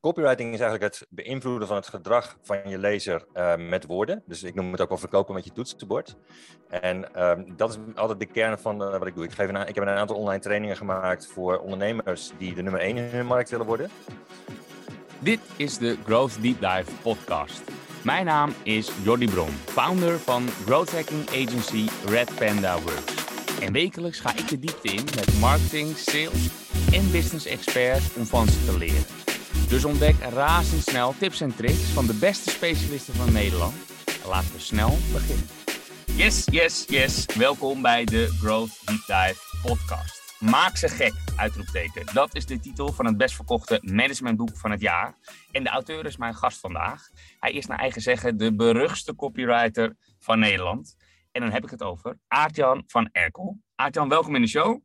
copywriting is eigenlijk het beïnvloeden van het gedrag van je lezer uh, met woorden. Dus ik noem het ook wel verkopen met je toetsenbord. En uh, dat is altijd de kern van uh, wat ik doe. Ik, geef een, ik heb een aantal online trainingen gemaakt voor ondernemers die de nummer 1 in hun markt willen worden. Dit is de Growth Deep Dive podcast. Mijn naam is Jordi Bron, founder van growth hacking agency Red Panda Works. En wekelijks ga ik de diepte in met marketing, sales en business experts om van ze te leren. Dus ontdek razendsnel tips en tricks van de beste specialisten van Nederland. Laten we snel beginnen. Yes, yes, yes. Welkom bij de Growth Deep Dive podcast. Maak ze gek, uitroepteken. Dat is de titel van het best verkochte managementboek van het jaar. En de auteur is mijn gast vandaag. Hij is naar eigen zeggen de beruchtste copywriter van Nederland. En dan heb ik het over Aartjan van Erkel. Aartjan, welkom in de show.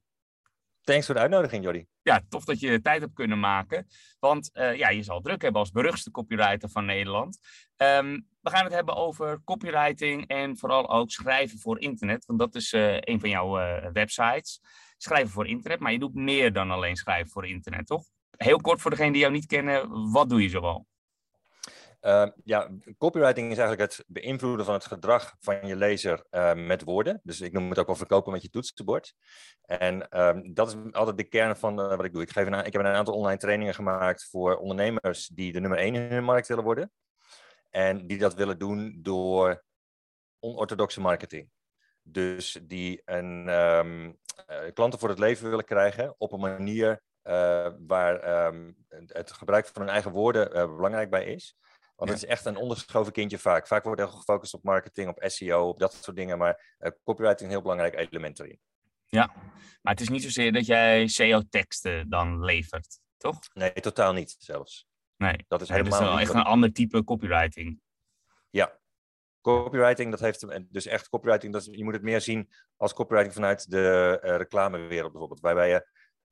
Thanks voor de uitnodiging, Jordi. Ja, tof dat je tijd hebt kunnen maken. Want uh, ja, je zal druk hebben als beruchtste copywriter van Nederland. Um, we gaan het hebben over copywriting en vooral ook schrijven voor internet. Want dat is uh, een van jouw uh, websites. Schrijven voor internet, maar je doet meer dan alleen schrijven voor internet, toch? Heel kort voor degenen die jou niet kennen, wat doe je zoal? Uh, ja, copywriting is eigenlijk het beïnvloeden van het gedrag van je lezer uh, met woorden. Dus ik noem het ook wel verkopen met je toetsenbord. En uh, dat is altijd de kern van uh, wat ik doe. Ik, geef een, ik heb een aantal online trainingen gemaakt voor ondernemers die de nummer 1 in hun markt willen worden. En die dat willen doen door onorthodoxe marketing. Dus die een, uh, klanten voor het leven willen krijgen op een manier waar um, het gebruik van hun eigen woorden belangrijk bij is. Want het is echt een ondergeschoven kindje vaak. Vaak wordt er gefocust op marketing, op SEO, op dat soort dingen. Maar uh, copywriting is een heel belangrijk element erin. Ja, maar het is niet zozeer dat jij SEO-teksten dan levert, toch? Nee, totaal niet zelfs. Nee, dat is helemaal wel echt een ander type copywriting. Ja, copywriting, dat heeft dus echt copywriting, dat is, je moet het meer zien als copywriting vanuit de uh, reclamewereld bijvoorbeeld. Waarbij je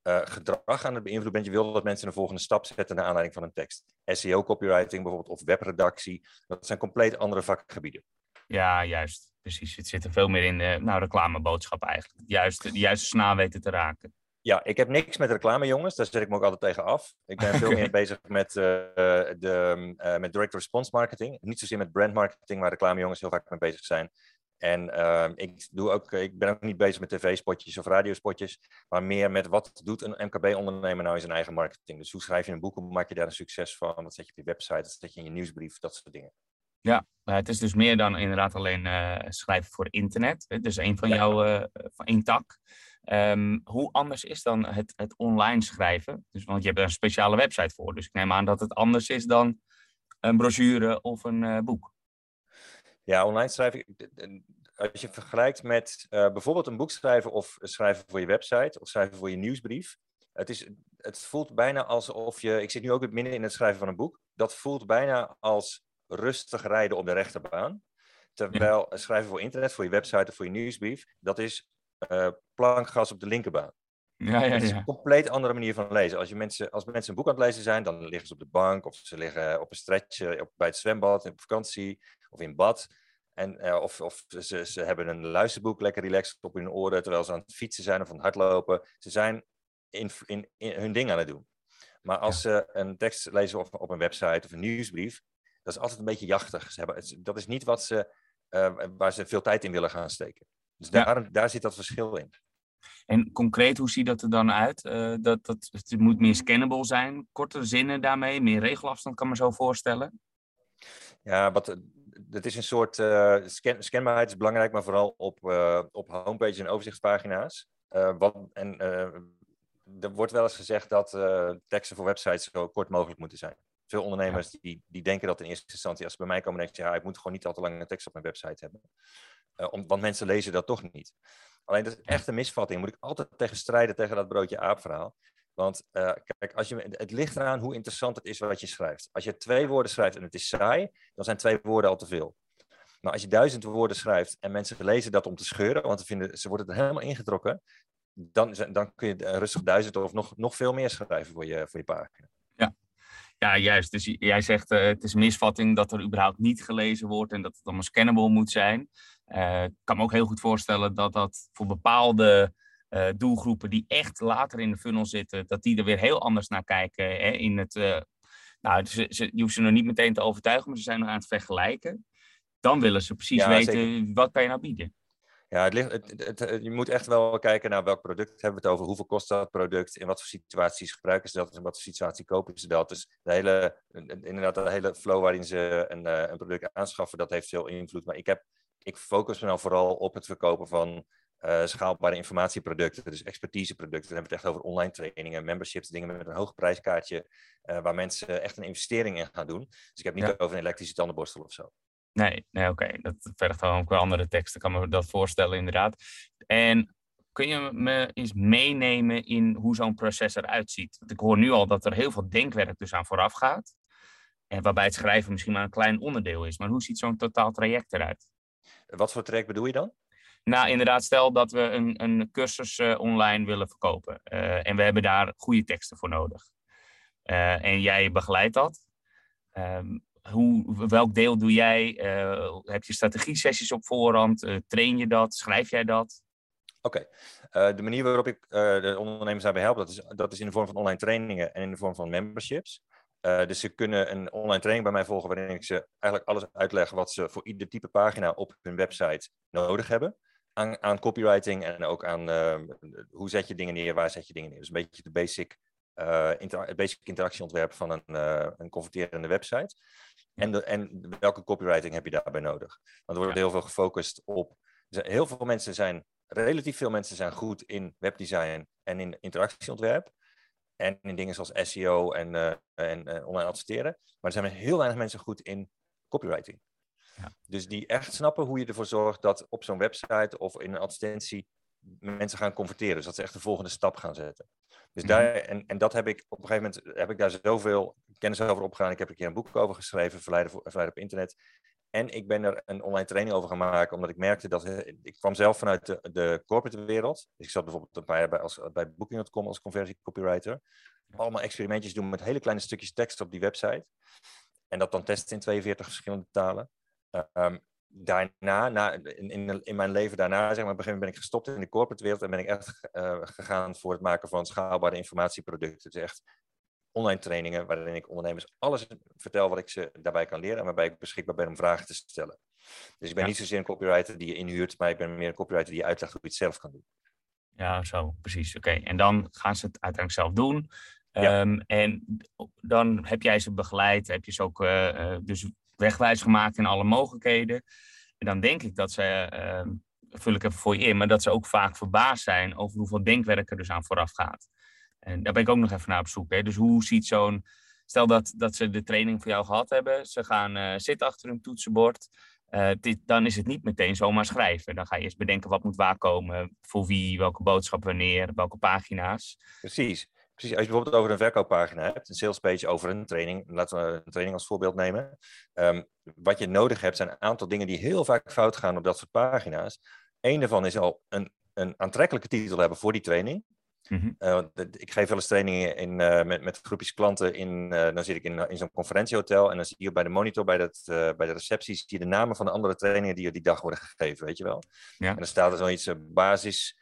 uh, gedrag aan het beïnvloeden bent. Je wil dat mensen een volgende stap zetten naar aanleiding van een tekst. SEO copywriting bijvoorbeeld of webredactie. Dat zijn compleet andere vakgebieden. Ja, juist. Precies. Het zit er veel meer in de nou, reclameboodschap eigenlijk. Juist, de juiste snaar weten te raken. Ja, ik heb niks met reclame, jongens. Daar zet ik me ook altijd tegen af. Ik ben veel meer bezig met, uh, de, uh, met direct response marketing. Niet zozeer met brand marketing, waar reclame jongens heel vaak mee bezig zijn. En uh, ik, doe ook, ik ben ook niet bezig met tv-spotjes of radiospotjes, maar meer met wat doet een MKB-ondernemer nou in zijn eigen marketing. Dus hoe schrijf je een boek, hoe maak je daar een succes van, wat zet je op je website, wat zet je in je nieuwsbrief, dat soort dingen. Ja, het is dus meer dan inderdaad alleen uh, schrijven voor internet. Dus een van ja. jouw uh, van één tak. Um, hoe anders is dan het, het online schrijven? Dus, want je hebt er een speciale website voor. Dus ik neem aan dat het anders is dan een brochure of een boek. Ja, online schrijven. Als je vergelijkt met uh, bijvoorbeeld een boek schrijven of schrijven voor je website of schrijven voor je nieuwsbrief. Het, is, het voelt bijna alsof je. Ik zit nu ook midden in het schrijven van een boek. Dat voelt bijna als rustig rijden op de rechterbaan. Terwijl schrijven voor internet, voor je website of voor je nieuwsbrief, dat is uh, plankgas op de linkerbaan. Ja, ja, Het is een compleet andere manier van lezen. Als, je mensen, als mensen een boek aan het lezen zijn, dan liggen ze op de bank of ze liggen op een stretch op, bij het zwembad, op vakantie of in bad. En, uh, of of ze, ze hebben een luisterboek lekker relaxed op hun oren terwijl ze aan het fietsen zijn of aan het hardlopen. Ze zijn in, in, in hun ding aan het doen. Maar als ja. ze een tekst lezen op, op een website of een nieuwsbrief, dat is altijd een beetje jachtig. Ze hebben, dat is niet wat ze, uh, waar ze veel tijd in willen gaan steken. Dus ja. daar, daar zit dat verschil in. En concreet, hoe ziet dat er dan uit? Uh, dat, dat, het moet meer scannable zijn, kortere zinnen daarmee, meer regelafstand, kan me zo voorstellen. Ja, wat, het is een soort uh, scan, scanbaarheid is belangrijk, maar vooral op, uh, op homepage en overzichtspagina's. Wat, en er wordt wel eens gezegd dat teksten voor websites zo kort mogelijk moeten zijn. Veel ondernemers ja. die, die denken dat in eerste instantie, als ze bij mij komen, denken ja, ik moet gewoon niet al te lange tekst op mijn website hebben. Om, want mensen lezen dat toch niet. Alleen dat is echt een misvatting. Moet ik altijd tegen strijden tegen dat broodje aap verhaal. Want uh, kijk, als je, het ligt eraan hoe interessant het is wat je schrijft. Als je twee woorden schrijft en het is saai, dan zijn twee woorden al te veel. Maar als je duizend woorden schrijft en mensen lezen dat om te scheuren, want ze, vinden, ze worden er helemaal ingetrokken, dan, dan kun je rustig duizend of nog, nog veel meer schrijven voor je, voor je pagina. Ja. ja, juist. Dus jij zegt het is misvatting dat er überhaupt niet gelezen wordt en dat het allemaal scannable moet zijn. Uh, ik kan me ook heel goed voorstellen dat dat voor bepaalde uh, doelgroepen die echt later in de funnel zitten, dat die er weer heel anders naar kijken hè, in het, uh, Nou, ze, ze, je hoeft ze nog niet meteen te overtuigen, maar ze zijn nog aan het vergelijken. Dan willen ze precies weten, wat kan je nou bieden? Ja, het ligt, het, het, je moet echt wel kijken naar welk product hebben we het over, hoeveel kost dat product, in wat voor situaties gebruiken ze dat, in wat voor situatie kopen ze dat. Dus de hele, inderdaad, de hele flow waarin ze een, eh, een product aanschaffen, dat heeft veel invloed. Maar ik, heb, ik focus me nou vooral op het verkopen van uh, schaalbare informatieproducten, dus expertiseproducten. Dan hebben we het echt over online trainingen, memberships, dingen met een hoog prijskaartje, uh, waar mensen echt een investering in gaan doen. Dus ik heb niet over een elektrische tandenborstel of zo. Nee, nee oké. Dat vergt dan ook wel andere teksten. kan me dat voorstellen, inderdaad. En kun je me eens meenemen in hoe zo'n proces eruit ziet? Want ik hoor nu al dat er heel veel denkwerk dus aan vooraf gaat. En waarbij het schrijven misschien maar een klein onderdeel is. Maar hoe ziet zo'n totaal traject eruit? Wat voor traject bedoel je dan? Nou, inderdaad, stel dat we een, een cursus uh, online willen verkopen. Uh, en we hebben daar goede teksten voor nodig. Uh, en jij begeleidt dat. Um, hoe, welk deel doe jij? Heb je strategie-sessies op voorhand? Train je dat? Schrijf jij dat? Oké, okay. de manier waarop ik de ondernemers daarbij help, dat is, dat is in de vorm van online trainingen en in de vorm van memberships. Dus ze kunnen een online training bij mij volgen waarin ik ze eigenlijk alles uitleg wat ze voor ieder type pagina op hun website nodig hebben. Aan, aan copywriting en ook aan hoe zet je dingen neer, waar zet je dingen neer. Dus een beetje de basic uh, inter het basic interactieontwerp van een, uh, een converterende website. En, de, en welke copywriting heb je daarbij nodig? Want er wordt heel veel gefocust op. Heel veel mensen zijn, relatief veel mensen zijn goed in webdesign en in interactieontwerp. En in dingen zoals SEO en, uh, en online adverteren. Maar er zijn heel weinig mensen goed in copywriting. Ja. Dus die echt snappen hoe je ervoor zorgt dat op zo'n website of in een advertentie mensen gaan converteren. Dus dat ze echt de volgende stap gaan zetten. Dus mhm. daar, en, en dat heb ik op een gegeven moment heb ik daar zoveel kennis over opgedaan. Ik heb er een keer een boek over geschreven, Verleiden, Verleiden op internet. En ik ben er een online training over gaan maken, omdat ik merkte dat ik kwam zelf vanuit de, de corporate wereld. Dus ik zat bijvoorbeeld een paar jaar bij, als, bij Booking.com als conversie copywriter. Allemaal experimentjes doen met hele kleine stukjes tekst op die website. En dat dan testen in 42 verschillende talen. Um, daarna, na, in, in, in, mijn leven daarna, zeg maar, op een gegeven moment ben ik gestopt in de corporate wereld en ben ik echt uh, gegaan voor het maken van schaalbare informatieproducten. Dus echt online trainingen waarin ik ondernemers alles vertel wat ik ze daarbij kan leren en waarbij ik beschikbaar ben om vragen te stellen. Dus ik ben niet zozeer een copywriter die je inhuurt, maar ik ben meer een copywriter die je uitlegt hoe je het zelf kan doen. Ja, zo, precies. Oké, en dan gaan ze het uiteindelijk zelf doen. Ja. Um, en dan heb jij ze begeleid, heb je ze ook uh, dus wegwijs gemaakt in alle mogelijkheden. En dan denk ik dat ze, uh, vul ik even voor je in, maar dat ze ook vaak verbaasd zijn over hoeveel denkwerk er dus aan vooraf gaat. En daar ben ik ook nog even naar op zoek. Hè. Dus hoe ziet zo'n, stel dat, dat ze de training voor jou gehad hebben, ze gaan uh, zitten achter hun toetsenbord. Uh, dit, dan is het niet meteen zomaar schrijven. Dan ga je eerst bedenken wat moet waar komen, voor wie, welke boodschap, wanneer, welke pagina's. Precies. Precies, als je bijvoorbeeld over een verkooppagina hebt, een salespage over een training, laten we een training als voorbeeld nemen. Um, wat je nodig hebt zijn een aantal dingen die heel vaak fout gaan op dat soort pagina's. Eén daarvan is al een, een aantrekkelijke titel hebben voor die training. Mm -hmm. uh, ik geef wel eens trainingen in, uh, met, met groepjes klanten. In, uh, dan zit ik in, in zo'n conferentiehotel en dan zie je bij de monitor, bij, dat, bij de receptie, zie je de namen van de andere trainingen die er die dag worden gegeven, weet je wel. Ja. En dan staat er zoiets basis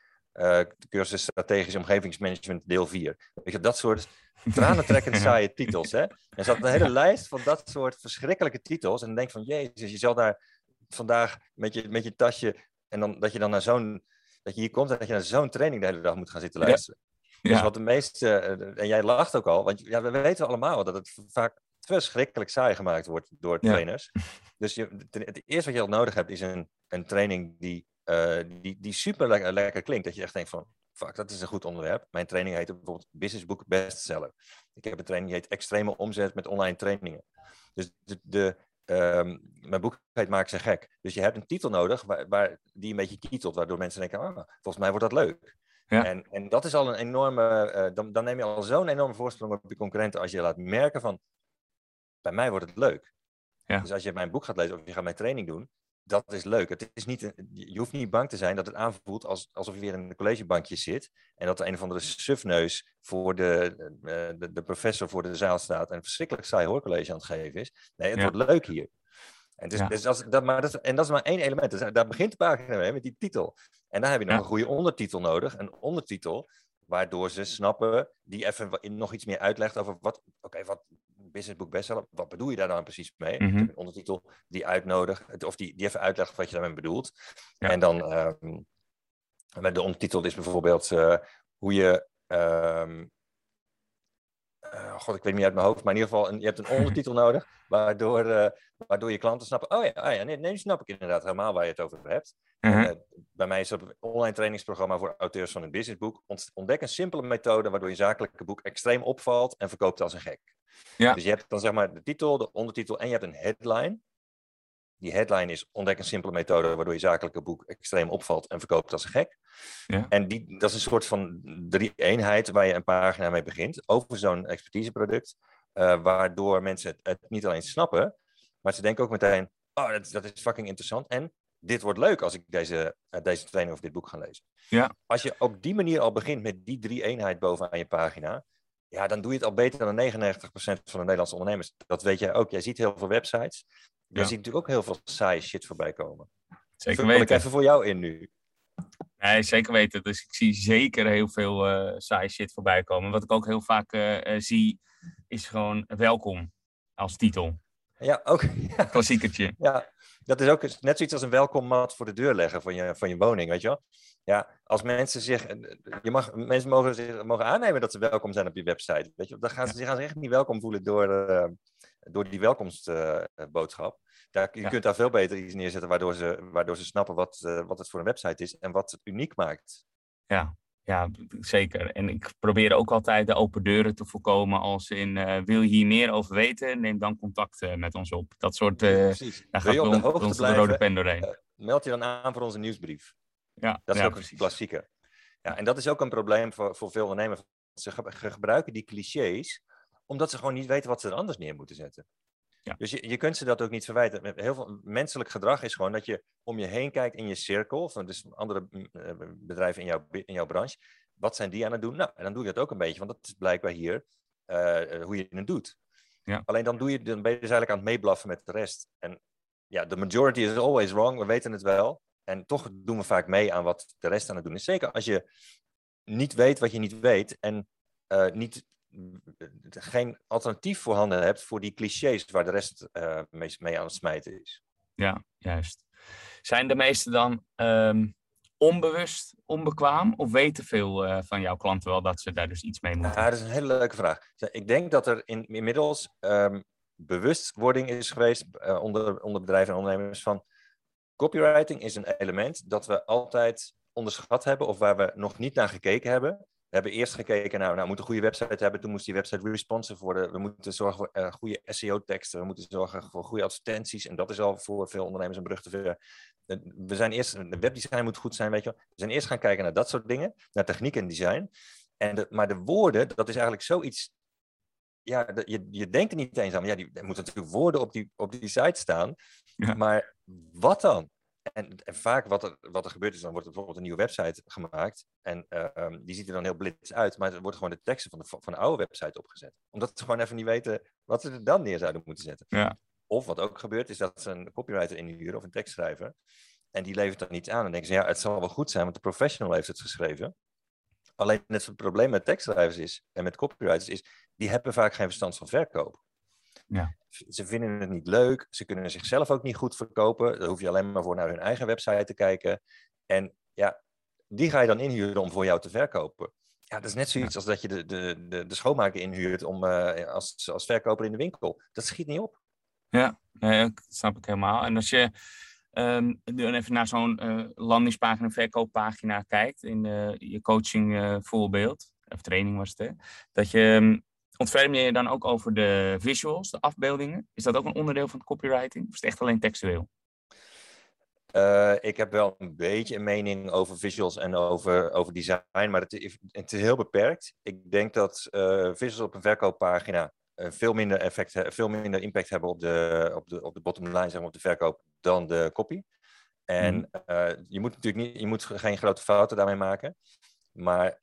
cursus strategisch omgevingsmanagement deel 4. Weet je, dat soort tranentrekkend saaie titels. Hè? Er zat een hele lijst van dat soort verschrikkelijke titels. En dan denk van, jezus, je zal daar vandaag met je, met je tasje... en dan, dat je dan naar zo'n... dat je hier komt en dat je naar zo'n training de hele dag moet gaan zitten luisteren. Ja. Dus wat de meeste... Uh, en jij lacht ook al, want ja, we weten allemaal dat het vaak verschrikkelijk saai gemaakt wordt door trainers. Dus je, het eerste wat je al nodig hebt is een, een training die uh, die, die super lekker, lekker klinkt. Dat je echt denkt van, fuck, dat is een goed onderwerp. Mijn training heet bijvoorbeeld Business Book Bestseller. Ik heb een training die heet Extreme Omzet met online trainingen. Dus de, de um, mijn boek heet Maak ze gek. Dus je hebt een titel nodig waar, waar, die een beetje kietelt, waardoor mensen denken, ah, volgens mij wordt dat leuk. Ja. En, en dat is al een enorme, uh, dan, dan neem je al zo'n enorme voorsprong op je concurrenten als je laat merken van, bij mij wordt het leuk. Ja. Dus als je mijn boek gaat lezen of je gaat mijn training doen, dat is leuk. Het is niet, je hoeft niet bang te zijn dat het aanvoelt als, alsof je weer in een collegebankje zit. En dat er een of andere sufneus voor de, eh, de, de, professor voor de zaal staat. En een verschrikkelijk saai hoorcollege aan het geven is. Nee, het wordt leuk hier. En, dus, dus als, dat, maar dat, en dat is maar één element. Dus daar begint de pagina mee, met die titel. En dan heb je nog een goede ondertitel nodig. Een ondertitel waardoor ze snappen, die even nog iets meer uitlegt over wat, oké, wat businessboek bestseller. Wat bedoel je daar dan precies mee? Mhm. Een ondertitel die uitnodigt, of die, die even uitlegt wat je daarmee bedoelt. Ja. En dan, ehm, met de ondertitel is bijvoorbeeld eh, hoe je, ehm, eh, god, ik weet niet uit mijn hoofd, maar in ieder geval, een, je hebt een ondertitel nodig, waardoor, eh, waardoor je klanten snappen, oh ja, oh ja nee, nee, snap ik inderdaad helemaal waar je het over hebt. Mhm. Eh, bij mij is dat een online trainingsprogramma voor auteurs van een businessboek. Ont- Ontdek een simpele methode waardoor je zakelijke boek extreem opvalt en verkoopt als een gek. Ja. Dus je hebt dan zeg maar de titel, de ondertitel en je hebt een headline. Die headline is ontdek een simpele methode waardoor je zakelijke boek extreem opvalt en verkoopt als een gek. Ja. En die, dat is een soort van drie-eenheid waar je een pagina mee begint over zo'n expertiseproduct. eh, waardoor mensen het, het niet alleen snappen, maar ze denken ook meteen, oh, dat, dat is fucking interessant. En dit wordt leuk als ik deze, eh, deze training of dit boek ga lezen. Ja. Als je op die manier al begint met die drie-eenheid bovenaan je pagina, ja, dan doe je het al beter dan 99% van de Nederlandse ondernemers. Dat weet jij ook. Jij ziet heel veel websites. Je Ja. ziet natuurlijk ook heel veel saaie shit voorbij komen. Zeker Vul ik weten. even voor jou in nu. Nee, zeker weten. Dus ik zie zeker heel veel eh saai shit voorbij komen. Wat ik ook heel vaak eh, eh, zie, is gewoon welkom als titel. Ja, ook. Ja, Klassiekertje. ja, dat is ook net zoiets als een welkommat voor de deur leggen van je, van je woning, weet je wel. Ja, als mensen zich, je mag, mensen mogen, zich, mogen aannemen dat ze welkom zijn op je website, weet je wel. Dan gaan ze, zich echt niet welkom voelen door, door die welkomstboodschap. Daar, je Ja. kunt daar veel beter iets neerzetten waardoor ze, waardoor ze snappen wat, eh, wat het voor een website is en wat het uniek maakt. Ja, ja, zeker. En ik probeer ook altijd de open deuren te voorkomen als in eh, wil je hier meer over weten, neem dan contact eh, met ons op. Dat soort, Precies. daar gaat de ons- rode pen doorheen. meld je dan aan voor onze nieuwsbrief. ja, Dat is ja, ook precies. een klassieke. Ja, en dat is ook een probleem voor, voor veel ondernemers. Ze ge- ge- gebruiken die clichés omdat ze gewoon niet weten wat ze er anders neer moeten zetten. Ja. Dus je, je kunt ze dat ook niet verwijten. Heel veel menselijk gedrag is gewoon dat je om je heen kijkt in je cirkel, van dus andere mm, eh, bedrijven in jouw, in jouw branche. Wat zijn die aan het doen? Nou, en dan doe je dat ook een beetje, want dat is blijkbaar hier eh, eh, hoe je het doet. Ja. Alleen dan, doe je, dan ben je dus eigenlijk aan het meeblaffen met de rest. En ja, de majority is always wrong, we weten het wel. En toch doen we vaak mee aan wat de rest aan het doen is. Zeker als je niet weet wat je niet weet en niet, geen alternatief voorhanden hebt voor die clichés waar de rest eh, mee, mee aan het smijten is. Ja, juist. Zijn de meesten dan ehm, onbewust onbekwaam of weten veel eh, van jouw klanten wel dat ze daar dus iets mee moeten? Ja, dat is een hele leuke vraag. Ik denk dat er in, inmiddels ehm, bewustwording is geweest eh, onder, onder bedrijven en ondernemers van copywriting is een element dat we altijd onderschat hebben of waar we nog niet naar gekeken hebben. We hebben eerst gekeken naar, nou, we moeten een goede website hebben. Toen moest die website responsive worden. We moeten zorgen voor eh, goede SEO-teksten. We moeten zorgen voor goede advertenties. En dat is al voor veel ondernemers een brug te ver. Eh, We zijn eerst, de webdesign moet goed zijn, weet je wel. We zijn eerst gaan kijken naar dat soort dingen. Naar techniek en design. En de, maar de woorden, dat is eigenlijk zoiets ja, je, je denkt er niet eens aan. Maar ja, die, er moeten natuurlijk woorden op die, op die site staan. Ja. Maar wat dan? En, en vaak wat er, wat er gebeurt is, dan wordt er bijvoorbeeld een nieuwe website gemaakt. En eh, ehm, die ziet er dan heel blitz uit. Maar er worden gewoon de teksten van de, van de oude website opgezet. Omdat ze gewoon even niet weten wat ze er dan neer zouden moeten zetten. Ja. Of wat ook gebeurt, is dat ze een copywriter inhuren of een tekstschrijver. En die levert dan iets aan. En denken ze, ja, het zal wel goed zijn, want de professional heeft het geschreven. Alleen het probleem met tekstschrijvers is, en met copywriters is, die hebben vaak geen verstand van verkoop. Ja. Ze vinden het niet leuk, ze kunnen zichzelf ook niet goed verkopen. Daar hoef je alleen maar voor naar hun eigen website te kijken. En ja, die ga je dan inhuren om voor jou te verkopen. Ja, dat is net zoiets als dat je de, de, de, de schoonmaker inhuurt om, eh, als, als verkoper in de winkel. Dat schiet niet op. Ja, nee, dat snap ik helemaal. En als je dan even naar zo'n eh, landingspagina, verkooppagina kijkt, in je coaching eh, voorbeeld, of training was het, hè, dat je ehm, ontferm je je dan ook over de visuals, de afbeeldingen? Is dat ook een onderdeel van het copywriting? Of is het echt alleen textueel? Eh, ik heb wel een beetje een mening over visuals en over, over design, maar het is, het is heel beperkt. Ik denk dat eh, visuals op een verkooppagina eh, veel, minder effect, veel minder impact hebben op de, op de, op de bottom line, zeg maar, op de verkoop, dan de copy. En eh, je moet natuurlijk niet, je moet geen grote fouten daarmee maken, maar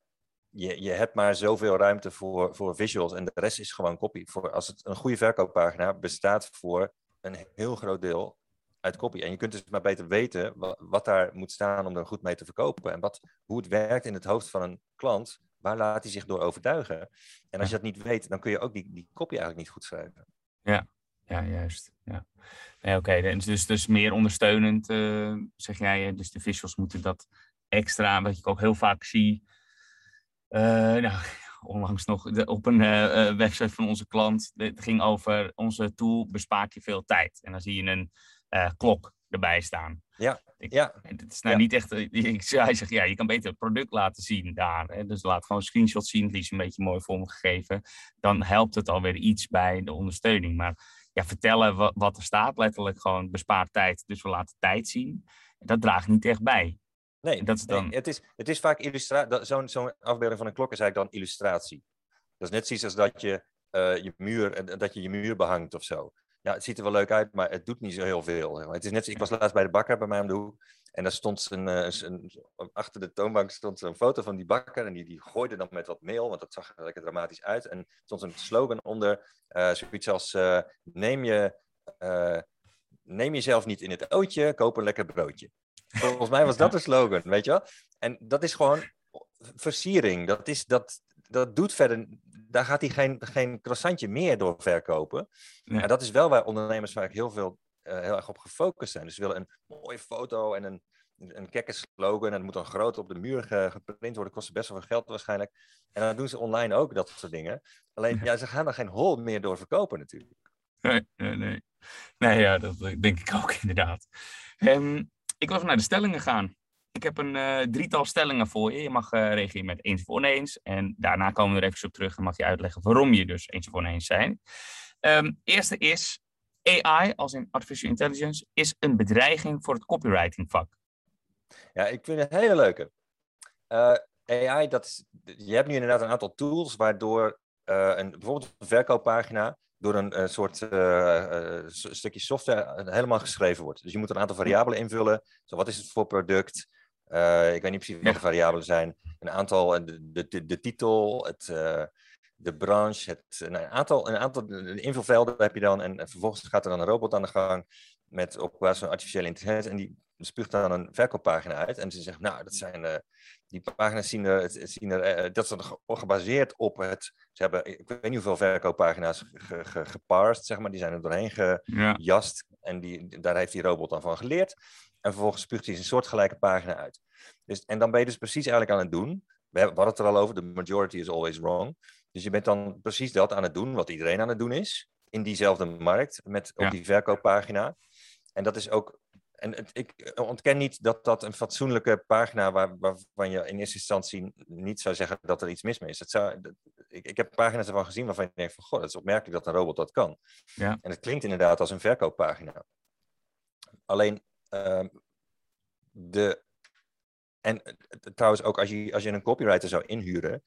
je, je hebt maar zoveel ruimte voor, voor visuals en de rest is gewoon copy. Voor, als het een goede verkooppagina bestaat voor een heel groot deel uit copy. En je kunt dus maar beter weten wat, wat daar moet staan om er goed mee te verkopen. En wat, hoe het werkt in het hoofd van een klant, waar laat hij zich door overtuigen? En als je dat niet weet, dan kun je ook die, die copy eigenlijk niet goed schrijven. Ja, ja juist. Ja. Nee, Oké, dus, dus, dus meer ondersteunend, uh, zeg jij. Dus de visuals moeten dat extra, wat ik ook heel vaak zie. Uh, nou, onlangs nog op een uh, website van onze klant. Het ging over onze tool bespaart je veel tijd. En dan zie je een klok erbij staan. Ja, ja. Het is nou niet echt... Ik, hij zegt, ja, je kan beter het product laten zien daar. Hè? Dus laat gewoon een screenshot zien, die is een beetje mooi vormgegeven. Dan helpt het alweer iets bij de ondersteuning. Maar ja, vertellen wat, wat er staat, letterlijk gewoon bespaart tijd. Dus we laten tijd zien. Dat draagt niet echt bij. Nee, dat is dan... het, is, het is vaak illustratie. Zo'n zo'n afbeelding van een klok is eigenlijk dan illustratie. Dat is net zoiets als dat je, uh, je, muur, dat je je muur behangt of zo ja, het ziet er wel leuk uit, maar het doet niet zo heel veel. Het is net, ik was laatst bij de bakker bij mij om de hoek. En daar stond een, een, een, achter de toonbank stond een foto van die bakker. En die, die gooide dan met wat meel, want dat zag er lekker dramatisch uit. En er stond een slogan onder, uh, zoiets als: uh, neem, je, neem jezelf niet in het ootje, koop een lekker broodje. Volgens mij was dat de slogan, weet je wel? En dat is gewoon versiering. Dat, is, dat, dat doet verder daar gaat hij geen, geen croissantje meer door verkopen. En dat is wel waar ondernemers vaak heel, veel, uh, heel erg op gefocust zijn. Dus ze willen een mooie foto en een, een kekke slogan. En het moet dan groot op de muur geprint worden. Kost best wel veel geld waarschijnlijk. En dan doen ze online ook dat soort dingen. Alleen, ja, ze gaan er geen hol meer door verkopen natuurlijk. Nee, nee, nee. Nee, ja, dat denk ik ook inderdaad. Um, ik wil even naar de stellingen gaan. Ik heb een uh, drietal stellingen voor je. Je mag uh, reageren met eens of oneens. En daarna komen we er even op terug. Dan mag je uitleggen waarom je dus eens of oneens zijn. Um, eerste is, AI, als in Artificial Intelligence, is een bedreiging voor het copywriting vak. Ja, ik vind het een hele leuke. Uh, AI, dat je hebt nu inderdaad een aantal tools waardoor een, bijvoorbeeld een verkooppagina door een soort stukje software helemaal geschreven wordt. Dus je moet een aantal variabelen invullen. Zo, wat is het voor product? Ik weet niet precies de variabelen zijn. Een aantal, eh, de, de, de, titel, het, de branche, het, nou, een aantal, een aantal invulvelden heb je dan. En, vervolgens gaat er dan een robot aan de gang met op basis van artificiële intelligentie. En die spuugt dan een verkooppagina uit. En ze zegt, nou, dat zijn, uh, die pagina's zien er, zien er dat is gebaseerd op het, ze hebben, ik weet niet hoeveel verkooppagina's ge, ge, geparsed, zeg maar. Die zijn er doorheen gejast. Ja. En die, daar heeft die robot dan van geleerd. En vervolgens spuugt hij een soortgelijke pagina uit. Dus, en dan ben je dus precies eigenlijk aan het doen. We hadden het er al over, the majority is always wrong. Dus je bent dan precies dat aan het doen wat iedereen aan het doen is. In diezelfde markt, met, op die verkooppagina. En dat is ook. En het, ik ontken niet dat dat een fatsoenlijke pagina waar, waarvan je in eerste instantie niet zou zeggen dat er iets mis mee is. Het zou, ik, ik heb pagina's ervan gezien waarvan je denkt van goh, dat is opmerkelijk dat een robot dat kan. Ja. En het klinkt inderdaad als een verkooppagina. Alleen Ehm, de, en eh, trouwens ook als je, als je een copywriter zou inhuren,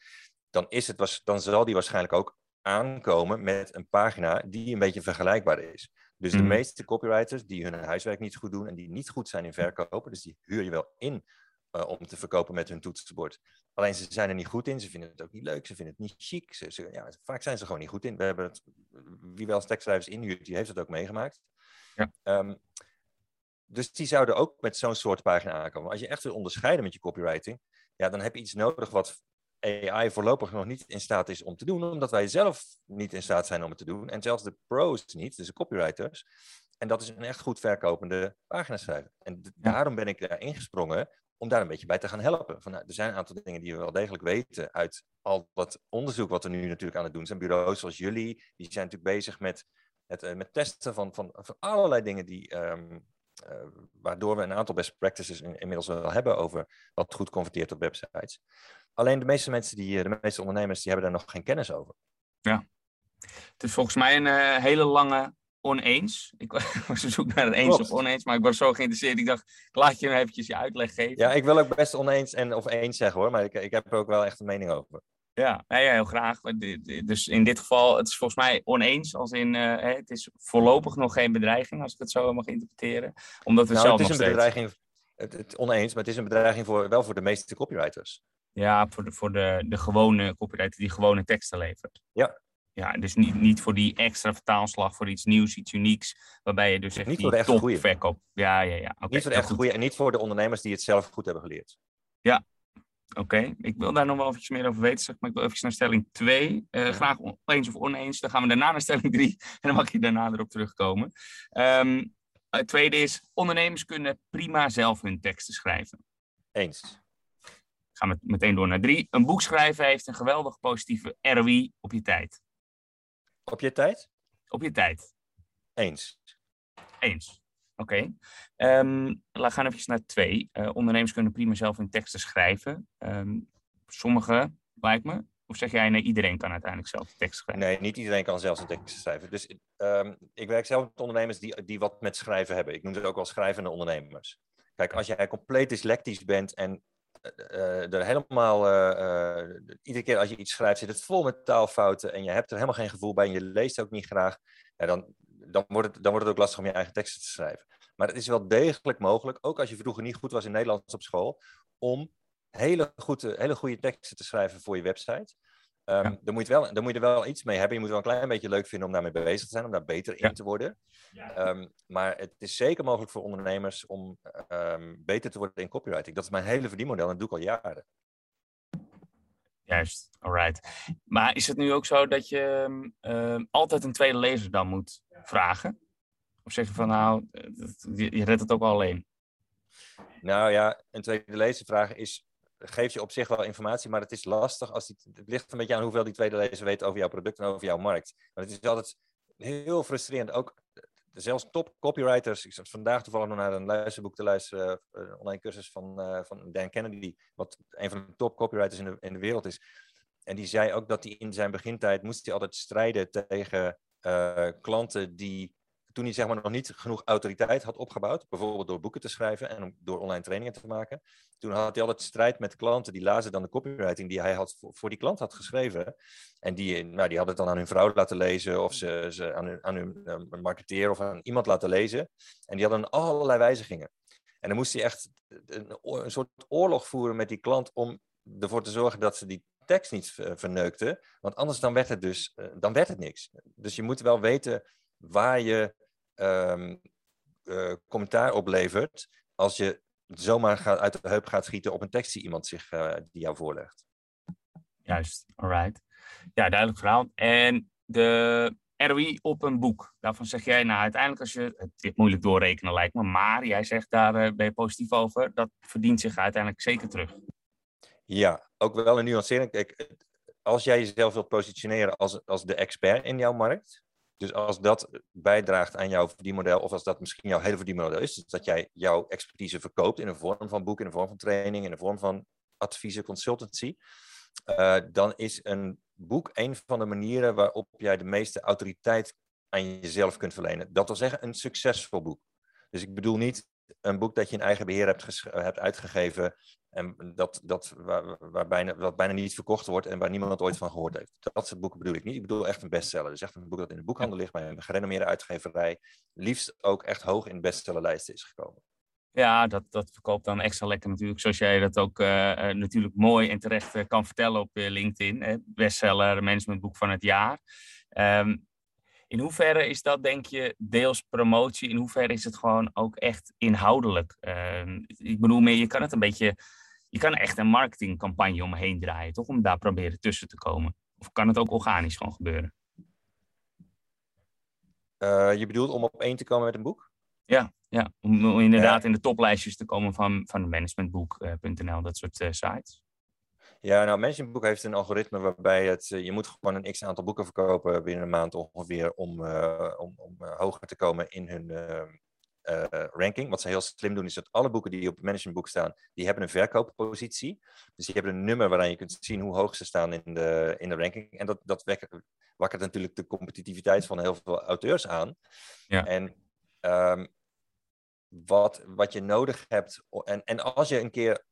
dan, is het, was, dan zal die waarschijnlijk ook aankomen met een pagina die een beetje vergelijkbaar is. Dus de mhm. meeste copywriters die hun huiswerk niet goed doen en die niet goed zijn in verkopen, dus die huur je wel in uh, om te verkopen met hun toetsenbord. Alleen ze zijn er niet goed in, ze vinden het ook niet leuk, ze vinden het niet chic. Ze, ze, ja, vaak zijn ze gewoon niet goed in. We hebben het, wie wel eens tekstschrijvers inhuurt, die heeft het ook meegemaakt. Ja. Um, dus die zouden ook met zo'n soort pagina aankomen. Als je echt wil onderscheiden met je copywriting, ja, dan heb je iets nodig wat AI voorlopig nog niet in staat is om te doen, omdat wij zelf niet in staat zijn om het te doen. En zelfs de pros niet, dus de copywriters. En dat is een echt goed verkopende pagina schrijven. En daarom ben ik daar ingesprongen om daar een beetje bij te gaan helpen. Van, nou, er zijn een aantal dingen die we wel degelijk weten uit al dat onderzoek wat we nu natuurlijk aan het doen zijn. Bureaus zoals jullie, die zijn natuurlijk bezig met het uh, met testen van, van, van allerlei dingen die, um, uh, waardoor we een aantal best practices in, inmiddels wel hebben over wat goed converteert op websites. Alleen de meeste mensen, die, eh, de meeste ondernemers, die hebben daar nog geen kennis over. Ja, het is volgens mij een uh, hele lange oneens. Ik was op zoek naar een eens of oneens, maar ik was zo geïnteresseerd. Ik dacht, laat je eventjes je uitleg geven. Ja, ik wil ook best oneens en of eens zeggen hoor, maar ik, ik heb er ook wel echt een mening over. Ja, ja, heel graag. Dus in dit geval, het is volgens mij oneens, als in uh, het is voorlopig nog geen bedreiging, als ik het zo mag interpreteren. Omdat we nou, zelf het is een bedreiging, het, het, oneens, maar het is een bedreiging voor, wel voor de meeste copywriters. Ja, voor de, voor de, de gewone copywriter die gewone teksten levert. Ja. Ja, dus niet, niet voor die extra vertaalslag, voor iets nieuws, iets unieks, waarbij je dus echt niet voor de top verkoop. Ja, ja, ja. niet voor de echt goede en niet voor de ondernemers die het zelf goed hebben geleerd. Ja, Oké, ik wil daar nog wel eventjes meer over weten, maar ik wil even naar stelling 2. Uh, graag eens of oneens. Dan gaan we daarna naar stelling 3 en dan mag je daarna erop terugkomen. Um, het tweede is, ondernemers kunnen prima zelf hun teksten schrijven. Eens. Gaan we meteen door naar drie. Een boek schrijven heeft een geweldig positieve ROI op je tijd. Op je tijd? Op je tijd. Eens. Eens. Oké. Okay. Um, ehm, we gaan even naar twee. Uh, ondernemers kunnen prima zelf hun teksten schrijven. Um, sommige, lijkt me. Of zeg jij, nee, iedereen kan uiteindelijk zelf tekst schrijven? Nee, niet iedereen kan zelf een tekst schrijven. Dus um, ik werk zelf met ondernemers die, die wat met schrijven hebben. Ik noem het ook wel schrijvende ondernemers. Kijk, als jij compleet dyslectisch bent en uh, er helemaal, uh, iedere keer als je iets schrijft, zit het vol met taalfouten en je hebt er helemaal geen gevoel bij en je leest ook niet graag, ja, dan, dan, wordt het, dan wordt het ook lastig om je eigen teksten te schrijven. Maar het is wel degelijk mogelijk, ook als je vroeger niet goed was in Nederlands op school, om hele goede, hele goede teksten te schrijven voor je website. Um, ja. dan, moet je wel, dan moet je er wel iets mee hebben. Je moet wel een klein beetje leuk vinden om daarmee bezig te zijn, om daar beter in te worden. Um, maar het is zeker mogelijk voor ondernemers om um, beter te worden in copywriting. Dat is mijn hele verdienmodel en dat doe ik al jaren. Juist, alright. Maar is het nu ook zo dat je altijd een tweede lezer dan moet vragen? Of zeg je van nou, je redt het ook al alleen? Nou ja, een tweede lezer vragen is geeft je op zich wel informatie, maar het is lastig als die, het ligt een beetje aan hoeveel die tweede lezer weet over jouw product en over jouw markt. Maar het is altijd heel frustrerend. Ook zelfs top copywriters. Ik zat vandaag toevallig nog naar een luisterboek te luisteren, eh, een online cursus van, uh, van Dan Kennedy, wat een van de top copywriters in de, in de wereld is. En die zei ook dat hij in zijn begintijd moest hij altijd strijden tegen klanten die toen hij zeg maar, nog niet genoeg autoriteit had opgebouwd, bijvoorbeeld door boeken te schrijven en door online trainingen te maken, toen had hij altijd strijd met klanten die lazen dan de copywriting die hij had voor, die klant had geschreven. En die, nou, die hadden het dan aan hun vrouw laten lezen of ze, ze aan hun, aan hun uh, marketeer of aan iemand laten lezen. En die hadden allerlei wijzigingen. En dan moest hij echt een, een soort oorlog voeren met die klant om ervoor te zorgen dat ze die tekst niet verneukten. Want anders dan werd het dus uh, dan werd het niks. Dus je moet wel weten waar je um, uh, commentaar oplevert als je zomaar gaat, uit de heup gaat schieten op een tekst die iemand zich, uh, die jou voorlegt. Juist, alright. Ja, duidelijk verhaal. En de ROI op een boek, daarvan zeg jij, nou uiteindelijk als je, het is moeilijk doorrekenen lijkt me, maar jij zegt daar uh, ben je positief over, dat verdient zich uiteindelijk zeker terug. Ja, ook wel een nuancering. Kijk, als jij jezelf wilt positioneren als, als de expert in jouw markt, dus als dat bijdraagt aan jouw verdienmodel, of als dat misschien jouw hele verdienmodel is, dus dat jij jouw expertise verkoopt in de vorm van boek, in de vorm van training, in de vorm van adviezen, consultancy, uh, dan is een boek een van de manieren waarop jij de meeste autoriteit aan jezelf kunt verlenen. Dat wil zeggen, een succesvol boek. Dus ik bedoel niet een boek dat je in eigen beheer hebt, hebt uitgegeven en dat, dat, waar, waar bijna, wat bijna niet verkocht wordt en waar niemand ooit van gehoord heeft. Dat soort boeken bedoel ik niet. Ik bedoel echt een bestseller. Dus echt een boek dat in de boekhandel ligt bij een gerenommeerde uitgeverij. Liefst ook echt hoog in de bestsellerlijsten is gekomen. Ja, dat, dat verkoopt dan extra lekker natuurlijk. Zoals jij dat ook uh, natuurlijk mooi en terecht kan vertellen op LinkedIn. Hè? Bestseller, managementboek van het jaar. Um, in hoeverre is dat, denk je, deels promotie? In hoeverre is het gewoon ook echt inhoudelijk? Uh, ik bedoel meer, je kan het een beetje je kan echt een marketingcampagne omheen draaien, toch? Om daar proberen tussen te komen. Of kan het ook organisch gewoon gebeuren? Uh, je bedoelt om op één te komen met een boek? Ja, ja. Om, om inderdaad in de toplijstjes te komen van, van managementboek.nl, dat soort uh, sites. Ja, nou, Managementboek heeft een algoritme waarbij het, uh, je moet gewoon een x-aantal boeken verkopen binnen een maand ongeveer om, om, om hoger te komen in hun uh, ranking. Wat ze heel slim doen, is dat alle boeken die op managementboek staan, die hebben een verkooppositie. Dus die hebben een nummer waaraan je kunt zien hoe hoog ze staan in de, in de ranking. En dat, dat wakkert natuurlijk de competitiviteit van heel veel auteurs aan. Ja. En um, wat, wat je nodig hebt, en, en als je een keer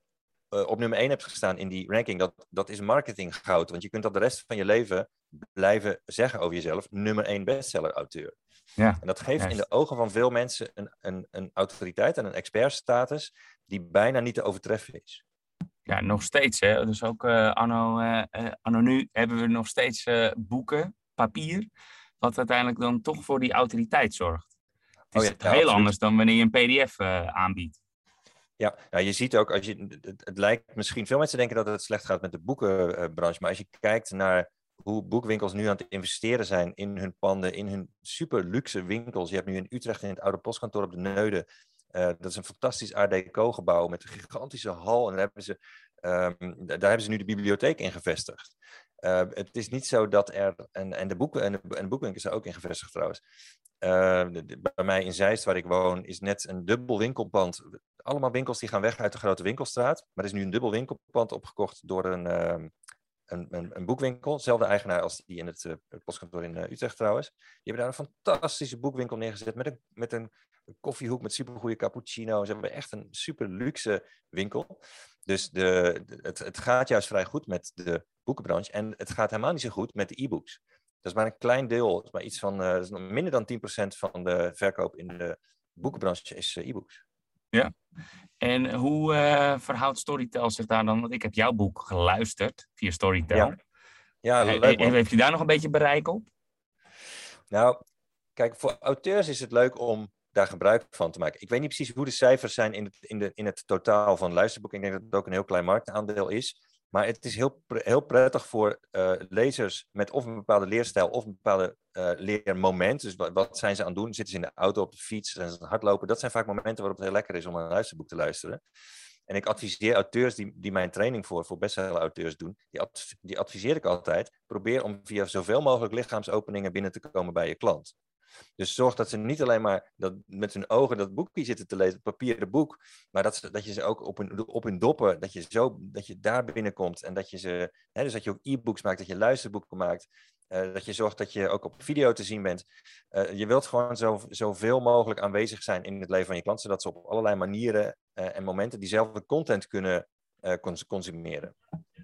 uh, op nummer 1 hebt gestaan in die ranking, dat, dat is marketing goud. Want je kunt dat de rest van je leven blijven zeggen over jezelf, nummer 1 bestseller-auteur. Ja, en dat geeft in de ogen van veel mensen een, een, een autoriteit en een expertstatus die bijna niet te overtreffen is. Ja, nog steeds. Hè? Dus ook uh, anno, uh, anno nu hebben we nog steeds boeken, papier, wat uiteindelijk dan toch voor die autoriteit zorgt. Het is oh ja, heel anders dan wanneer je een pdf aanbiedt. Ja, je ziet ook, als je, het, het, lijkt misschien, veel mensen denken dat het slecht gaat met de boekenbranche, maar als je kijkt naar hoe boekwinkels nu aan het investeren zijn in hun panden, in hun super luxe winkels. Je hebt nu in Utrecht in het oude postkantoor op de Neude. Uh, dat is een fantastisch Art Deco gebouw met een gigantische hal. En daar hebben ze, um, daar hebben ze nu de bibliotheek in gevestigd. Uh, het is niet zo dat er, en, en de boeken en de, en de boekwinkels zijn ook in gevestigd trouwens. De, bij mij in Zeist, waar ik woon, is net een dubbel winkelpand. Allemaal winkels die gaan weg uit de grote winkelstraat. Maar er is nu een dubbel winkelpand opgekocht door een, uh, een, een, boekwinkel. Zelfde eigenaar als die in het, uh, postkantoor in uh, Utrecht trouwens. Die hebben daar een fantastische boekwinkel neergezet met een, met een koffiehoek met supergoeie cappuccino. Ze hebben echt een super luxe winkel. Dus de, het, het gaat juist vrij goed met de boekenbranche. En het gaat helemaal niet zo goed met de e-books. Dat is maar een klein deel, dat is maar iets van uh, is minder dan 10% van de verkoop in de boekenbranche is e-books. Ja. En hoe uh, verhoudt Storytel zich daar dan? Want ik heb jouw boek geluisterd via Storytel. Ja, ja leuk. Heeft je daar nog een beetje bereik op? Nou, kijk, voor auteurs is het leuk om daar gebruik van te maken. Ik weet niet precies hoe de cijfers zijn in het, in de, in het totaal van luisterboeken. Ik denk dat het ook een heel klein marktaandeel is. Maar het is heel, heel prettig voor uh, lezers met of een bepaalde leerstijl of een bepaalde uh, leermoment. Dus wat, wat, zijn ze aan het doen? Zitten ze in de auto, op de fiets, zijn ze aan hardlopen? Dat zijn vaak momenten waarop het heel lekker is om een luisterboek te luisteren. En ik adviseer auteurs die, die mijn training voor, voor bestseller-auteurs doen, die, die adviseer ik altijd, probeer om via zoveel mogelijk lichaamsopeningen binnen te komen bij je klant. Dus zorg dat ze niet alleen maar dat, met hun ogen dat boekje zitten te lezen, het papieren boek, maar dat, ze, dat je ze ook op hun, op hun doppen, dat je, zo, dat je daar binnenkomt en dat je ze, hè, dus dat je ook e-books maakt, dat je luisterboeken maakt, uh, dat je zorgt dat je ook op video te zien bent. Uh, je wilt gewoon zo, zoveel mogelijk aanwezig zijn in het leven van je klant, zodat ze op allerlei manieren uh, en momenten diezelfde content kunnen consumeren.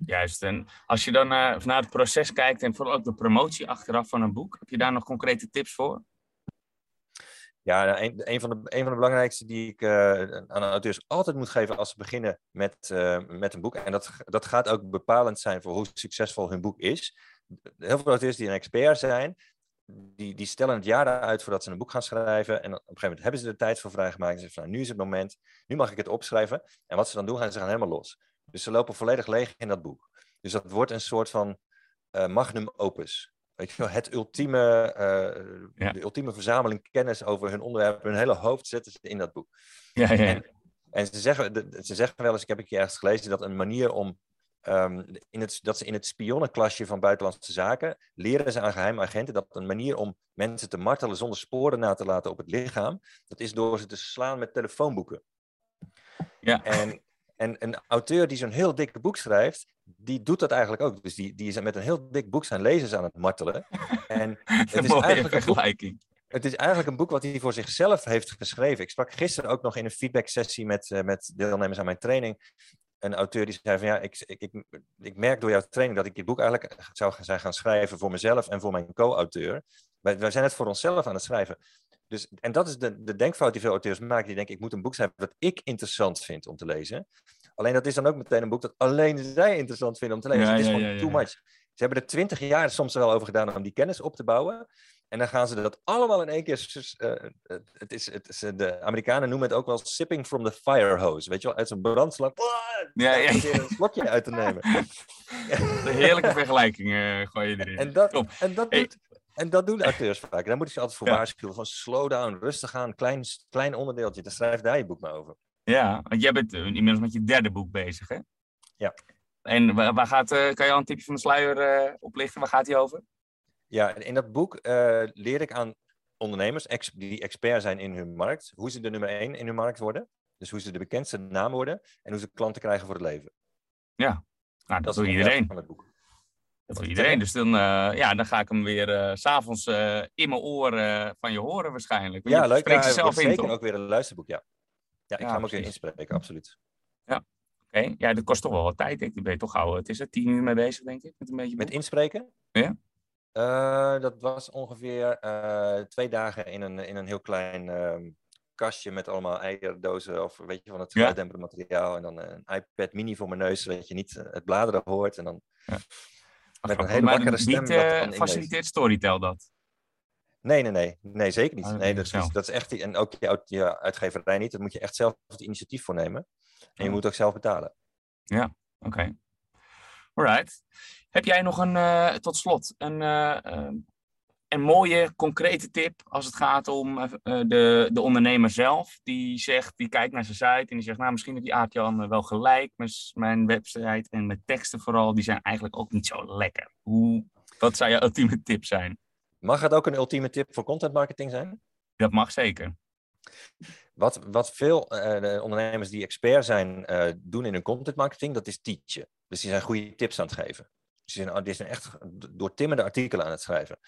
Juist, en als je dan naar het proces kijkt en vooral ook de promotie achteraf van een boek, heb je daar nog concrete tips voor? Ja, nou, een, van de, een van de belangrijkste die ik uh, aan auteurs altijd moet geven als ze beginnen met, uh, met een boek. En dat, dat gaat ook bepalend zijn voor hoe succesvol hun boek is. Heel veel auteurs die een expert zijn, die, die stellen het jaar uit voordat ze een boek gaan schrijven. En op een gegeven moment hebben ze er tijd voor vrijgemaakt. En ze zeggen van, nou, nu is het moment, nu mag ik het opschrijven. En wat ze dan doen, gaan ze gaan helemaal los. Dus ze lopen volledig leeg in dat boek. Dus dat wordt een soort van uh, magnum opus. Weet je wel, het ultieme, uh, de ultieme verzameling kennis over hun onderwerp, hun hele hoofd zetten ze in dat boek. Ja, ja. En, en ze, zeggen, ze zeggen wel eens, ik heb een keer ergens gelezen, dat een manier om um, in het, dat ze in het spionnenklasje van buitenlandse zaken leren ze aan geheime agenten dat een manier om mensen te martelen zonder sporen na te laten op het lichaam, dat is door ze te slaan met telefoonboeken. Ja. En, en een auteur die zo'n heel dikke boek schrijft, die doet dat eigenlijk ook. Dus die, die is met een heel dik boek zijn lezers aan het martelen. En het is eigenlijk een vergelijking. het is eigenlijk een boek wat hij voor zichzelf heeft geschreven. Ik sprak gisteren ook nog in een feedback sessie met, uh, met deelnemers aan mijn training. Een auteur die zei van ja, ik, ik, ik, ik merk door jouw training dat ik dit boek eigenlijk zou zijn gaan schrijven voor mezelf en voor mijn co-auteur. Wij, wij zijn het voor onszelf aan het schrijven. Dus, en dat is de, de denkfout die veel auteurs maken. Die denken, ik moet een boek schrijven dat ik interessant vind om te lezen. Alleen dat is dan ook meteen een boek dat alleen zij interessant vinden om te lezen. Ja, het is ja, gewoon too much. Ze hebben er twintig jaar soms wel over gedaan om die kennis op te bouwen. En dan gaan ze dat allemaal in één keer. Uh, het is, het is, de Amerikanen noemen het ook wel sipping from the fire hose. Weet je wel, uit zo'n brandslang. Ja, ja. Een slokje uit te nemen. De heerlijke vergelijking uh, gooi je erin. En dat, en dat doet. En dat doen acteurs vaak. Daar moet je altijd voor waarschuwen. Van slow down, rustig aan, klein, klein onderdeeltje. Dan schrijf daar je boek maar over. Ja, want jij bent inmiddels met je derde boek bezig, hè? Ja. En waar, gaat, uh, kan je al een tipje van de sluier uh, oplichten? Waar gaat hij over? Ja, in dat boek uh, leer ik aan ondernemers ex die expert zijn in hun markt, hoe ze de nummer één in hun markt worden. Dus hoe ze de bekendste naam worden en hoe ze klanten krijgen voor het leven. Ja, nou, dat, dat doet iedereen. Van het boek. Dat doet iedereen. Dus dan, ja, dan ga ik hem weer s s'avonds in mijn oren van je horen waarschijnlijk. Ja, leuk. Ja, zelf zeker ook weer een luisterboek, ja. Ja, ik ga hem ook weer inspreken, absoluut. Ja, oké. Ja, dat kost toch wel wat tijd. Ik ben je toch gauw, het is er tien uur mee bezig, denk ik. Met, een beetje met inspreken? Ja. Dat was ongeveer twee dagen in een, in een heel klein uh, kastje met allemaal eierdozen of weet je van het geluiddempende materiaal. En dan een iPad mini voor mijn neus, zodat je niet het bladeren hoort. En dan ja. Met een hele wakkere stem. Niet faciliteert Storytel dat? Nee, nee, nee. Nee, zeker niet. Dat nee, dat, is, dat is echt... En ook je, uit- je uitgeverij niet. Daar moet je echt zelf het initiatief voor nemen. En je moet ook zelf betalen. Oké. Alright. Heb jij nog een, eh, tot slot, een, eh, eh, een mooie, concrete tip als het gaat om eh, eh, de, de ondernemer zelf? Die zegt, die kijkt naar zijn site en die zegt, nou misschien heeft die Aart-Jan wel gelijk. S- mijn website en mijn teksten vooral, die zijn eigenlijk ook niet zo lekker. Hoe, wat zou jouw ultieme tip zijn? Mag het ook een ultieme tip voor content marketing zijn? Dat mag zeker. Wat, wat veel eh, de ondernemers die expert zijn doen in hun content marketing, dat is teachen. Dus die zijn goede tips aan het geven. Dus die zijn, die zijn echt doortimmerde artikelen aan het schrijven.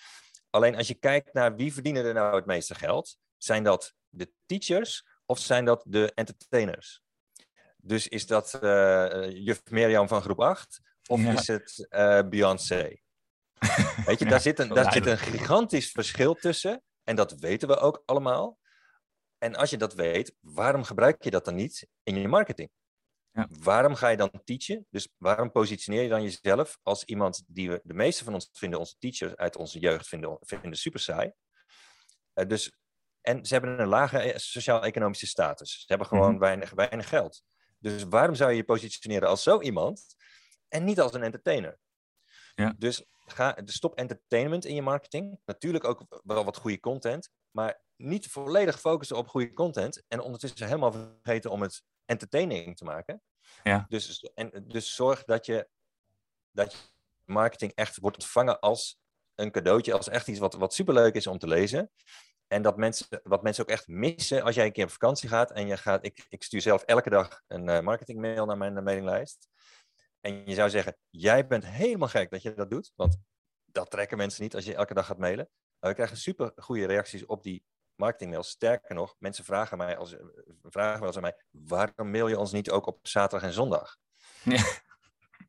Alleen als je kijkt naar wie verdienen er nou het meeste geld, zijn dat de teachers of zijn dat de entertainers? Dus is dat eh, juf Mirjam van groep 8 of Ja. is het eh, Beyoncé? Weet je, Ja, daar, zit een, daar zit een gigantisch verschil tussen. En dat weten we ook allemaal. En als je dat weet, waarom gebruik je dat dan niet in je marketing? Ja. Waarom ga je dan teachen? Dus waarom positioneer je dan jezelf als iemand die we, de meeste van ons vinden, onze teachers uit onze jeugd vinden, vinden super saai. Eh, dus, en ze hebben een lage eh, sociaal-economische status. Ze hebben gewoon Mhm. weinig, weinig geld. Dus waarom zou je je positioneren als zo iemand en niet als een entertainer? Ja. Dus ga, dus stop entertainment in je marketing. Natuurlijk ook wel wat goede content, maar niet volledig focussen op goede content en ondertussen helemaal vergeten om het entertaining te maken. Ja. Dus, en, dus zorg dat je, dat je marketing echt wordt ontvangen als een cadeautje, als echt iets wat, wat superleuk is om te lezen. En dat mensen, wat mensen ook echt missen als jij een keer op vakantie gaat en je gaat, ik, ik stuur zelf elke dag een eh, marketingmail naar mijn mailinglijst. En je zou zeggen, jij bent helemaal gek dat je dat doet, want dat trekken mensen niet als je elke dag gaat mailen. Maar we krijgen super goede reacties op die marketingmails. Sterker nog, mensen vragen, mij als, vragen wel eens aan mij, waarom mail je ons niet ook op zaterdag en zondag? Ja.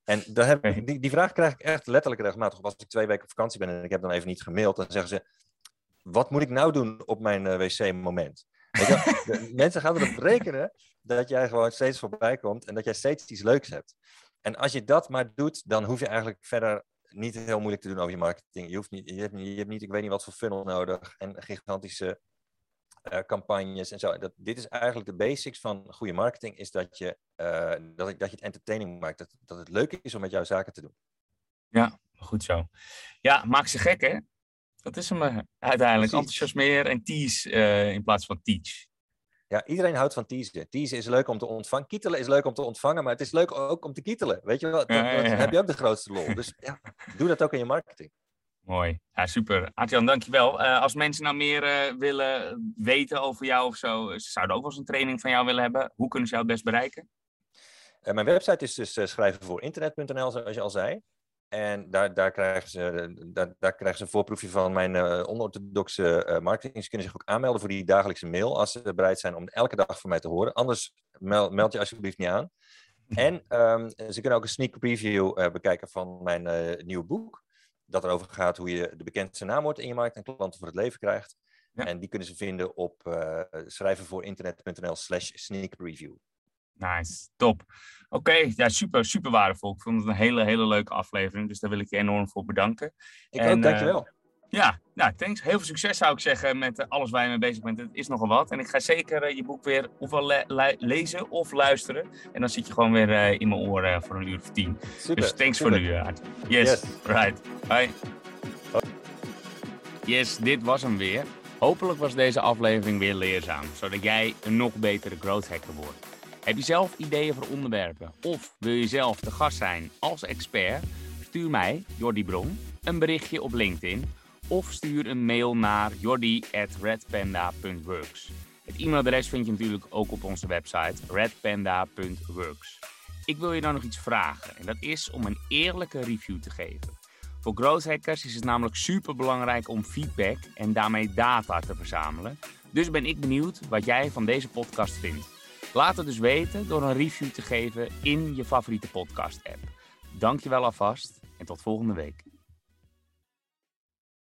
En dan heb, die, die vraag krijg ik echt letterlijk regelmatig. Als ik twee weken op vakantie ben en ik heb dan even niet gemaild, dan zeggen ze, wat moet ik nou doen op mijn eh, wc-moment? Mensen gaan erop rekenen dat jij gewoon steeds voorbij komt en dat jij steeds iets leuks hebt. En als je dat maar doet, dan hoef je eigenlijk verder niet heel moeilijk te doen over je marketing. Je, hoeft niet, je, hebt, niet, je hebt niet, ik weet niet wat voor funnel nodig en gigantische eh, campagnes en zo. Dat, dit is eigenlijk de basics van goede marketing, is dat je, eh, dat, dat je het entertaining maakt. Dat, dat het leuk is om met jouw zaken te doen. Goed zo. Ja, maak ze gek, hè? Dat is hem eh, uiteindelijk. Precies. Enthousiasmeer en tease in plaats van teach. Ja, iedereen houdt van teasen. Teasen is leuk om te ontvangen. Kietelen is leuk om te ontvangen, maar het is leuk ook om te kietelen. Weet je wel? Ja, ja, ja. heb je ook de grootste lol. Dus ja, doe dat ook in je marketing. Mooi. Ja, super. Artjan, dankjewel. Eh als mensen nou meer eh, willen weten over jou of zo, ze zouden ook wel eens een training van jou willen hebben. Hoe kunnen ze jou het best bereiken? Eh, mijn website is dus eh, schrijven voor internet.nl, zoals je al zei. En daar, daar, krijgen ze, daar, daar krijgen ze een voorproefje van mijn eh onorthodoxe eh, marketing. Ze kunnen zich ook aanmelden voor die dagelijkse mail als ze bereid zijn om elke dag van mij te horen. Anders meld, meld je alsjeblieft niet aan. En ehm, ze kunnen ook een sneak preview eh, bekijken van mijn eh, nieuwe boek. Dat erover gaat hoe je de bekendste naamwoord in je markt en klanten voor het leven krijgt. Ja. En die kunnen ze vinden op uh, schrijvenvoorinternet.nl slash sneak preview. Nice, top. Oké, ja, super, super waardevol. Ik vond het een hele, hele leuke aflevering, dus daar wil ik je enorm voor bedanken. Ik En, ook, dankjewel. Ja, nou, thanks. Heel veel succes zou ik zeggen met eh, alles waar je mee bezig bent. Het is nogal wat. En ik ga zeker eh, je boek weer ofwel le- le- lezen of luisteren. En dan zit je gewoon weer eh, in mijn oren voor een uur of tien. Super. dus thanks super. voor nu, uh. Yes, Yes. right. Bye. Yes, dit was hem weer. Hopelijk was deze aflevering weer leerzaam, zodat jij een nog betere growth hacker wordt. Heb je zelf ideeën voor onderwerpen of wil je zelf de gast zijn als expert? Stuur mij, Jordi Bron, een berichtje op LinkedIn of stuur een mail naar jordi.redpanda.works. Het e-mailadres vind je natuurlijk ook op onze website redpanda.works. Ik wil je dan nog iets vragen en dat is om een eerlijke review te geven. Voor growth hackers is het namelijk super belangrijk om feedback en daarmee data te verzamelen. Dus ben ik benieuwd wat jij van deze podcast vindt. Laat het dus weten door een review te geven in je favoriete podcast app. Dankjewel alvast en tot volgende week.